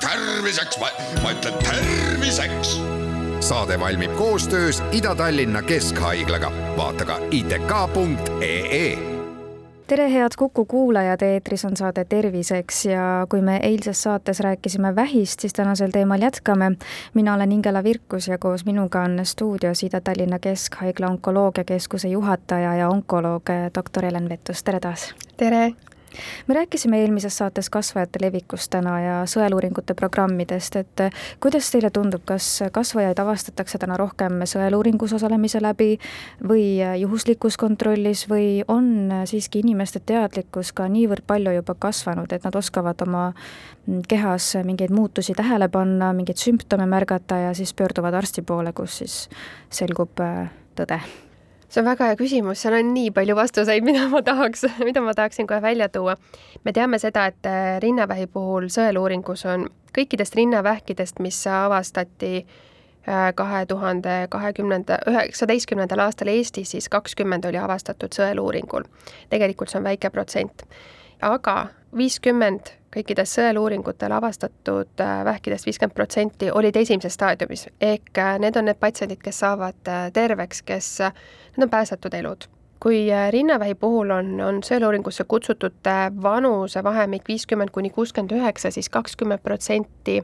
terviseks, ma ütlen terviseks. saade valmib koostöös Ida-Tallinna Keskhaiglaga, vaata ka itk.ee tere, head Kuku kuulajad, eetris on saade Terviseks ja kui me eilses saates rääkisime vähist, siis tänasel teemal jätkame. mina olen Ingela Virkus ja koos minuga on stuudios Ida-Tallinna Keskhaigla onkoloogiakeskuse juhataja ja onkoloog doktor Helen Vettus, tere taas! tere! Me rääkisime eelmises saates kasvajate levikust täna ja sõeluuringute programmidest, et kuidas teile tundub, kas kasvajaid avastatakse täna rohkem sõeluuringus osalemise läbi või juhuslikus kontrollis või on siiski inimeste teadlikkus ka niivõrd palju juba kasvanud, et nad oskavad oma kehas mingeid muutusi tähele panna, mingeid sümptome märgata ja siis pöörduvad arsti poole, kus siis selgub äh, tõde see on väga hea küsimus, seal on nii palju vastuseid, mida ma tahaks, mida ma tahaksin kohe välja tuua. me teame seda, et äh, rinnavähi puhul sõeluuringus on kõikidest rinnavähkidest, mis avastati äh, kahe tuhande kahekümnenda, üheksateistkümnendal aastal Eestis, siis kakskümmend oli avastatud sõeluuringul. tegelikult see on väike protsent. Aga viiskümmend kõikidest sõeluuringutel avastatud äh, vähkidest viiskümmend protsenti olid esimeses staadiumis, ehk äh, need on need patsiendid, kes saavad äh, terveks, kes, need on päästetud elud. kui rinnavähi puhul on, on sõeluuringusse kutsutute vanusevahemik viiskümmend kuni kuuskümmend üheksa, siis kakskümmend protsenti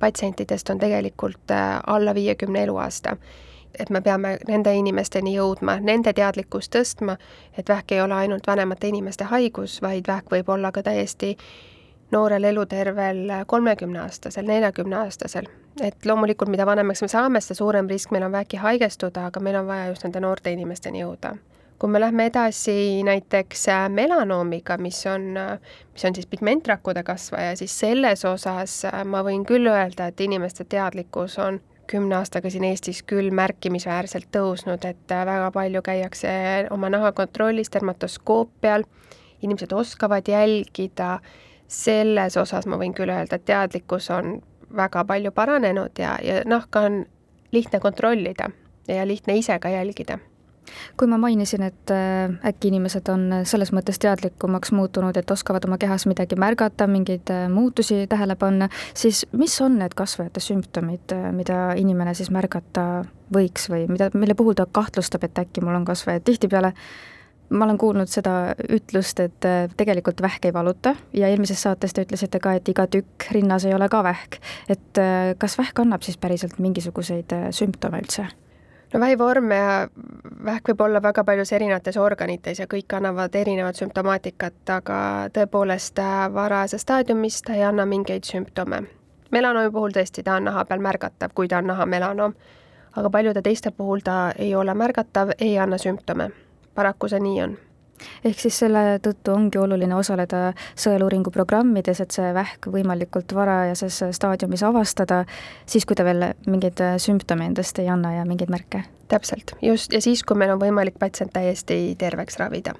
patsientidest on tegelikult alla viiekümne eluaasta et me peame nende inimesteni jõudma, nende teadlikkust tõstma, et vähk ei ole ainult vanemate inimeste haigus, vaid vähk võib olla ka täiesti noorel elutervel kolmekümneaastasel, neljakümneaastasel. et loomulikult, mida vanemaks me saame, seda suurem risk meil on vähki haigestuda, aga meil on vaja just nende noorte inimesteni jõuda kui me lähme edasi näiteks melanoomiga, mis on, mis on siis pigmentrakkude kasvaja, siis selles osas ma võin küll öelda, et inimeste teadlikkus on kümne aastaga siin Eestis küll märkimisväärselt tõusnud, et äh, väga palju käiakse oma naha kontrollis dermatoskoopial, inimesed oskavad jälgida, selles osas ma võin küll öelda, et teadlikkus on väga palju paranenud ja, ja nahka on lihtne kontrollida ja lihtne ise ka jälgida kui ma mainisin, et äh, äkki inimesed on selles mõttes teadlikumaks muutunud, et oskavad oma kehas midagi märgata, mingeid äh, muutusi tähele panna, siis mis on need kasvajate sümptomid, äh, mida inimene siis märgata võiks või mida, mille puhul ta kahtlustab, et äkki mul on kasvajad, tihtipeale ma olen kuulnud seda ütlust, et tegelikult vähk ei valuta ja eelmises saates te ütlesite ka, et iga tükk rinnas ei ole ka vähk. et kas vähk annab siis päriselt mingisuguseid sümptome üldse? No vähivorm ja vähk võib olla väga paljus erinevates organites ja kõik annavad erinevat sümptomaatikat, aga tõepoolest äh, varajases staadiumis ta ei anna mingeid sümptome. melanoomi puhul tõesti, ta on naha peal märgatav, kui ta on nahamelanoom, aga paljude teiste puhul ta ei ole märgatav, ei anna sümptome. paraku see nii on ehk siis selle tõttu ongi oluline osaleda sõeluuringu programmides, et see vähk võimalikult varajases staadiumis avastada, siis kui ta veel mingeid sümptome endast ei anna ja mingeid märke. täpselt, just, ja siis, kui meil on võimalik patsient täiesti terveks ravida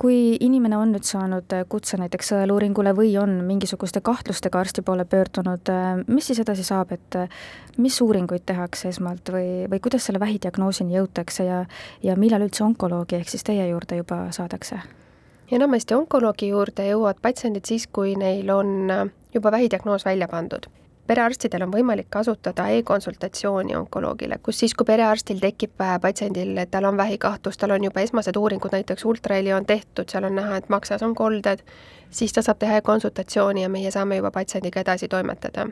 kui inimene on nüüd saanud kutse näiteks sõeluuringule või on mingisuguste kahtlustega arsti poole pöördunud, mis siis edasi saab, et mis uuringuid tehakse esmalt või, või kuidas selle vähidiagnoosini jõutakse ja, ja millal üldse onkoloogi ehk siis teie juurde juba saadakse? enamasti onkoloogi juurde jõuavad patsiendid siis, kui neil on juba vähidiagnoos välja pandud perearstidel on võimalik kasutada e-konsultatsiooni onkoloogile, kus siis, kui perearstil tekib äh, patsiendil, et tal on vähikahtlus, tal on juba esmased uuringud, näiteks ultraheli on tehtud, seal on näha, et maksas on kolded, siis ta saab teha e-konsultatsiooni ja meie saame juba patsiendiga edasi toimetada.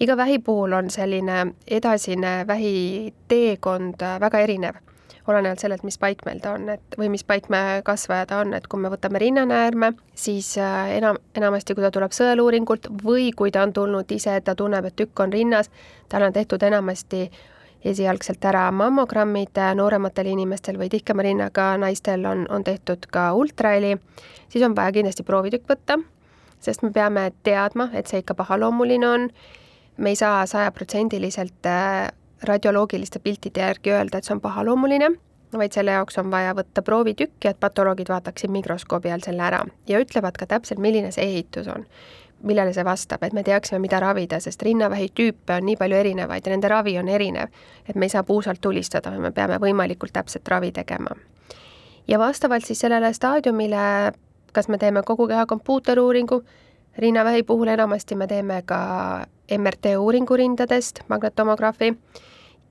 iga vähi puhul on selline edasine vähiteekond äh, väga erinev olenevalt sellelt, mis paikmeel ta on, et või mis paikme kasvaja ta on, et kui me võtame rinnanäärme, siis äh, enam, enamasti kui ta tuleb sõeluuringult või kui ta on tulnud ise, ta tunneb, et tükk on rinnas, tal on tehtud enamasti esialgselt ära mammogrammid äh, noorematel inimestel või tihkema rinnaga naistel on, on tehtud ka ultraheli, siis on vaja kindlasti proovitükk võtta, sest me peame teadma, et see ikka pahaloomuline on, me ei saa sajaprotsendiliselt äh, radioloogiliste piltide järgi öelda, et see on pahaloomuline, vaid selle jaoks on vaja võtta proovitükk ja et patoloogid vaataksid mikroskoobi all selle ära ja ütlevad ka täpselt, milline see ehitus on millele see vastab, et me teaksime, mida ravida, sest rinnavähi tüüpe on nii palju erinevaid ja nende ravi on erinev. et me ei saa puusalt tulistada, me peame võimalikult täpset ravi tegema. ja vastavalt siis sellele staadiumile kas me teeme kogu keha kompuuteruuringu, rinnavähi puhul enamasti me teeme ka MRT uuringu rindadest, magnetomografi,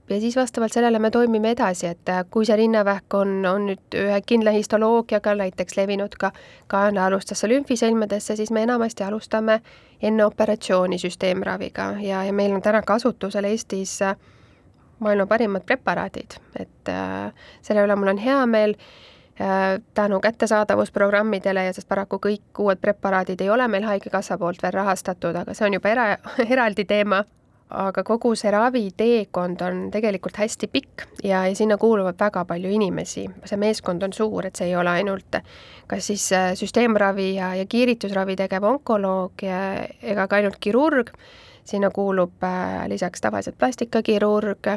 ja siis vastavalt sellele me toimime edasi, et kui see rinnavähk on, on nüüd ühe kindla histoloogiaga näiteks levinud ka kaenlaalustasse lümfisõlmedesse, siis me enamasti alustame enne operatsiooni süsteemraviga ja, ja meil on täna kasutusel Eestis maailma parimad preparaadid, et äh, selle üle mul on hea meel äh, tänu kättesaadavusprogrammidele ja sest paraku kõik uued preparaadid ei ole meil Haigekassa poolt veel rahastatud, aga see on juba era, eraldi teema aga kogu see raviteekond on tegelikult hästi pikk ja, ja sinna kuuluvad väga palju inimesi. see meeskond on suur, et see ei ole ainult kas siis äh, süsteemravi ja, ja kiiritusravi tegev onkoloog ega ka ainult kirurg, sinna kuulub äh, lisaks tavaliselt plastikakirurg,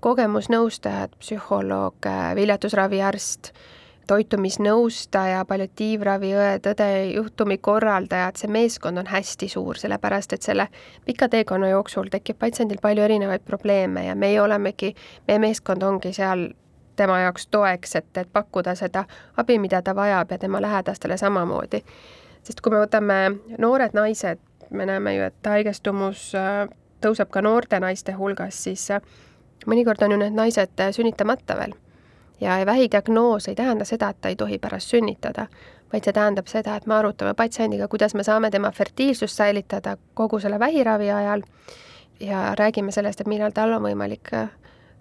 kogemusnõustajad, psühholoog, äh, viljatusraviarst toitumisnõustaja, palliatiivraviõed, õde, juhtumikorraldajad, see meeskond on hästi suur, sellepärast et selle pika teekonna jooksul tekib patsiendil palju erinevaid probleeme ja meie olemegi, meie meeskond ongi seal tema jaoks toeks, et, et pakkuda seda abi, mida ta vajab ja tema lähedastele samamoodi. sest kui me võtame noored naised, me näeme ju, et haigestumus äh, tõuseb ka noorte naiste hulgas, siis äh, mõnikord on ju need naised äh, sünnitamata veel ja vähidiagnoos ei tähenda seda, et ta ei tohi pärast sünnitada, vaid see tähendab seda, et me arutame patsiendiga, kuidas me saame tema fertiilsust säilitada kogu selle vähiravi ajal ja räägime sellest, et millal tal on võimalik äh,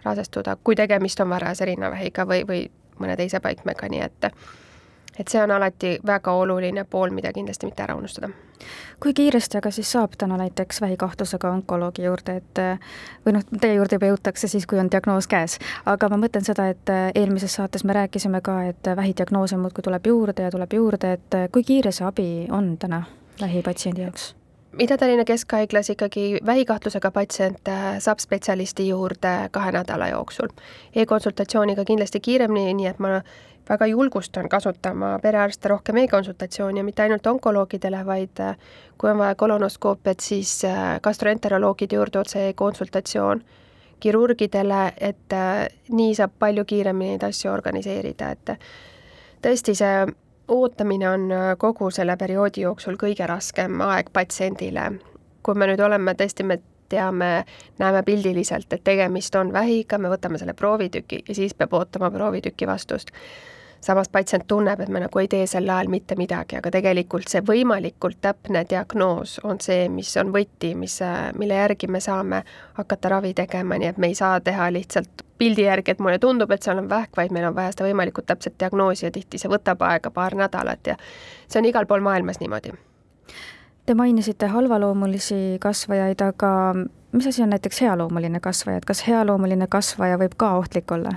rasestuda, kui tegemist on varase rinnavähiga või, või mõne teise paikmega, nii et et see on alati väga oluline pool, mida kindlasti mitte ära unustada kui kiiresti aga siis saab täna näiteks vähikahtlusega onkoloogi juurde, et või noh, teie juurde juba jõutakse siis, kui on diagnoos käes, aga ma mõtlen seda, et eelmises saates me rääkisime ka, et vähidiagnoose muudkui tuleb juurde ja tuleb juurde, et kui kiire see abi on täna vähipatsiendi jaoks? Ida-Tallinna Keskhaiglas ikkagi vähikahtlusega patsient äh, saab spetsialisti juurde kahe nädala jooksul e. E-konsultatsiooniga kindlasti kiiremini, nii et ma väga julgustan kasutama perearste rohkem e-konsultatsiooni ja mitte ainult onkoloogidele, vaid äh, kui on vaja kolonoskoopiat, siis äh, gastroenteroloogide juurde otse e-konsultatsioon, kirurgidele, et nii saab palju kiiremini neid asju organiseerida, et tõesti, see ootamine on kogu selle perioodi jooksul kõige raskem aeg patsiendile. kui me nüüd oleme tõesti, me teame, näeme pildiliselt, et tegemist on vähiga, me võtame selle proovitüki ja siis peab ootama proovitüki vastust samas patsient tunneb, et me nagu ei tee sel ajal mitte midagi, aga tegelikult see võimalikult täpne diagnoos on see, mis on võti, mis, mille järgi me saame hakata ravi tegema, nii et me ei saa teha lihtsalt pildi järgi, et mulle tundub, et seal on vähk, vaid meil on vaja seda võimalikult täpset diagnoosi ja tihti see võtab aega paar nädalat ja see on igal pool maailmas niimoodi. Te mainisite halvaloomulisi kasvajaid, aga mis asi on näiteks healoomuline kasvaja, et kas healoomuline kasvaja võib ka ohtlik olla?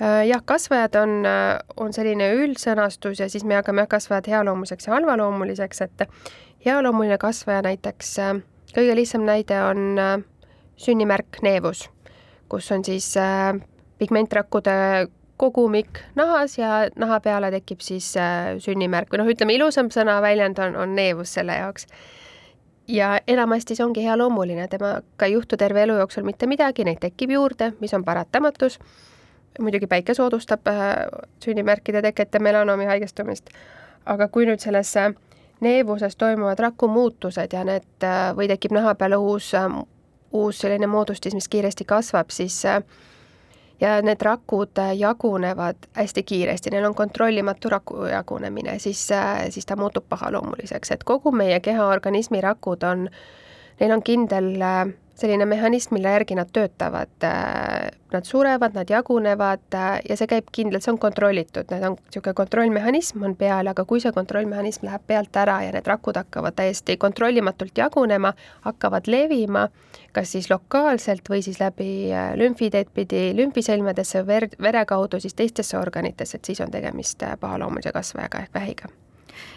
Äh, jah, kasvajad on, äh, on selline üldsõnastus ja siis me jagame kasvajad healoomuliseks ja halvaloomuliseks, et healoomuline kasvaja näiteks, äh, kõige lihtsam näide on sünnimärk neevus, kus on siis pigmentrakkude kogumik nahas ja naha peale tekib siis sünnimärk või noh, ütleme ilusam sõnaväljend on, on neevus selle jaoks. ja enamasti see ongi healoomuline, temaga ei juhtu terve elu jooksul mitte midagi, neid tekib juurde, mis on paratamatus muidugi päike soodustab äh, sünnimärkide teket ja melanoomi haigestumist, aga kui nüüd sellesse neevuses toimuvad rakumuutused ja need äh, või tekib naha peale uus, äh, uus selline moodustis, mis kiiresti kasvab, siis ja need rakud jagunevad hästi kiiresti, neil on kontrollimatu raku jagunemine, siis, siis ta muutub pahaloomuliseks, et kogu meie keha organismi rakud on, neil on kindel äh, selline mehhanism, mille järgi nad töötavad. Äh, nad surevad, nad jagunevad äh, ja see käib kindlalt, see on kontrollitud, need on niisugune kontrollmehhanism on peal, aga kui see kontrollmehhanism läheb pealt ära ja need rakud hakkavad täiesti kontrollimatult jagunema, hakkavad levima, kas siis lokaalselt või siis läbi äh, lümfiteed pidi lümfisõlmedesse, verd, vere kaudu siis teistesse organitesse, et siis on tegemist pahaloomulise kasvajaga ehk vähiga.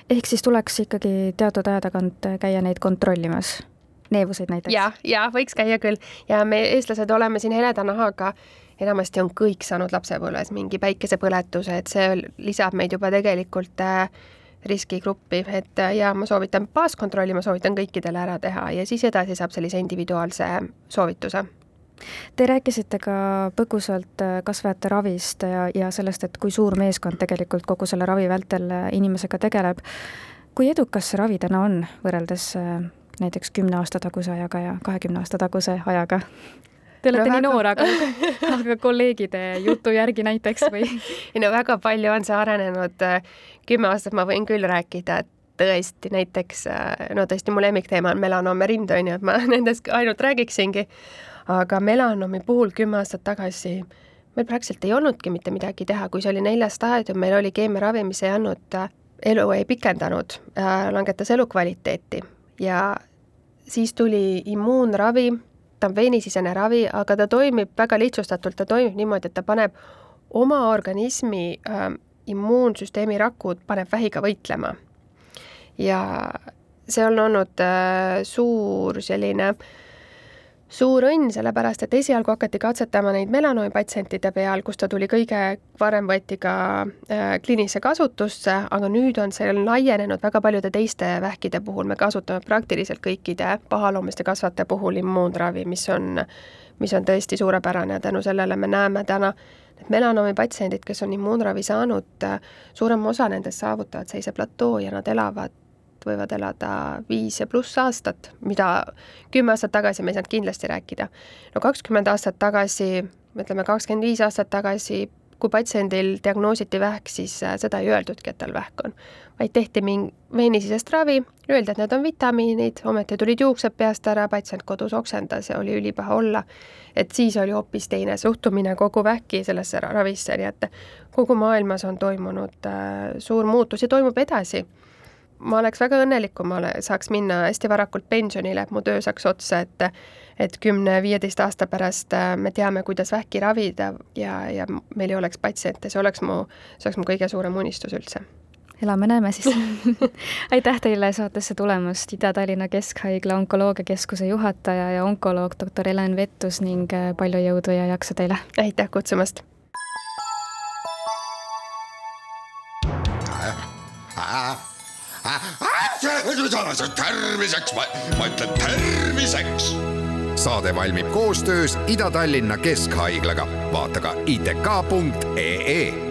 ehk siis tuleks ikkagi teatud aja tagant käia neid kontrollimas neevuseid näiteks? ja, ja võiks käia küll ja me, eestlased, oleme siin heleda nahaga enamasti on kõik saanud lapsepõlves mingi päikesepõletuse, et see lisab meid juba tegelikult äh, riskigruppi, et äh, ja ma soovitan baaskontrolli, ma soovitan kõikidele ära teha ja siis edasi saab sellise individuaalse soovituse Te rääkisite ka põgusalt äh, kasvajate ravist ja, ja sellest, et kui suur meeskond tegelikult kogu selle ravi vältel inimesega tegeleb. kui edukas see ravi täna on võrreldes näiteks kümne aasta taguse ajaga ja kahekümne aasta taguse ajaga? Te olete no, nii väga... noor, aga, aga kolleegide jutu järgi näiteks või? ei no väga palju on see arenenud. kümme aastat ma võin küll rääkida, et tõesti näiteks, no tõesti mu lemmikteema on melanoom ja rind, on ju, et ma nendest ainult räägiksingi aga melanoomi puhul kümme aastat tagasi meil praktiliselt ei olnudki mitte midagi teha, kui see oli neljas staadium, meil oli keemiaravi, mis ei andnud, äh, elu ei pikendanud, äh, langetas elukvaliteeti ja siis tuli immuunravi, ta on veenisisene ravi, aga ta toimib väga lihtsustatult, ta toimib niimoodi, et ta paneb oma organismi äh, immuunsüsteemi rakud, paneb vähiga võitlema. ja see on olnud äh, suur selline äh, suur õnn, sellepärast et esialgu hakati katsetama neid melanoomi patsientide peal, kus ta tuli kõige varem, võeti ka äh, kliinilisse kasutusse, aga nüüd on see laienenud väga paljude teiste vähkide puhul, me kasutame praktiliselt kõikide pahaloomuliste kasvajate puhul immuunravi, mis on, mis on tõesti suurepärane ja tänu sellele me näeme täna, et melanoomi patsiendid, kes on immuunravi saanud, suurem osa nendest saavutavad sellise platoo ja nad elavad võivad elada viis ja pluss aastat, mida kümme aastat tagasi me ei saanud kindlasti rääkida. no kakskümmend aastat tagasi, ütleme kakskümmend viis aastat tagasi, kui patsiendil diagnoositi vähk, siis äh, seda ei öeldudki, et tal vähk on, vaid tehti mingi veenisisest ravi, öeldi, et need on vitamiinid, ometi tulid juuksed peast ära, patsient kodus oksendas ja oli ülipaha olla. et siis oli hoopis teine suhtumine kogu vähki sellesse ravisse, nii et kogu maailmas on toimunud äh, suur muutus ja toimub edasi ma oleks väga õnnelik, kui ma ole, saaks minna hästi varakult pensionile, et mu töö saaks otsa, et et kümne-viieteist aasta pärast äh, me teame, kuidas vähki ravida ja, ja meil ei oleks patsiente, see oleks mu, see oleks mu kõige suurem unistus üldse elame-näeme siis aitäh teile saatesse tulemast, Ida-Tallinna Keskhaigla onkoloogiakeskuse juhataja ja onkoloog doktor Helen Vettus ning äh, palju jõudu ja jaksu teile! aitäh kutsumast! Terviseks, ma, ma ütlen terviseks. saade valmib koostöös Ida-Tallinna Keskhaiglaga, vaata ka itk.ee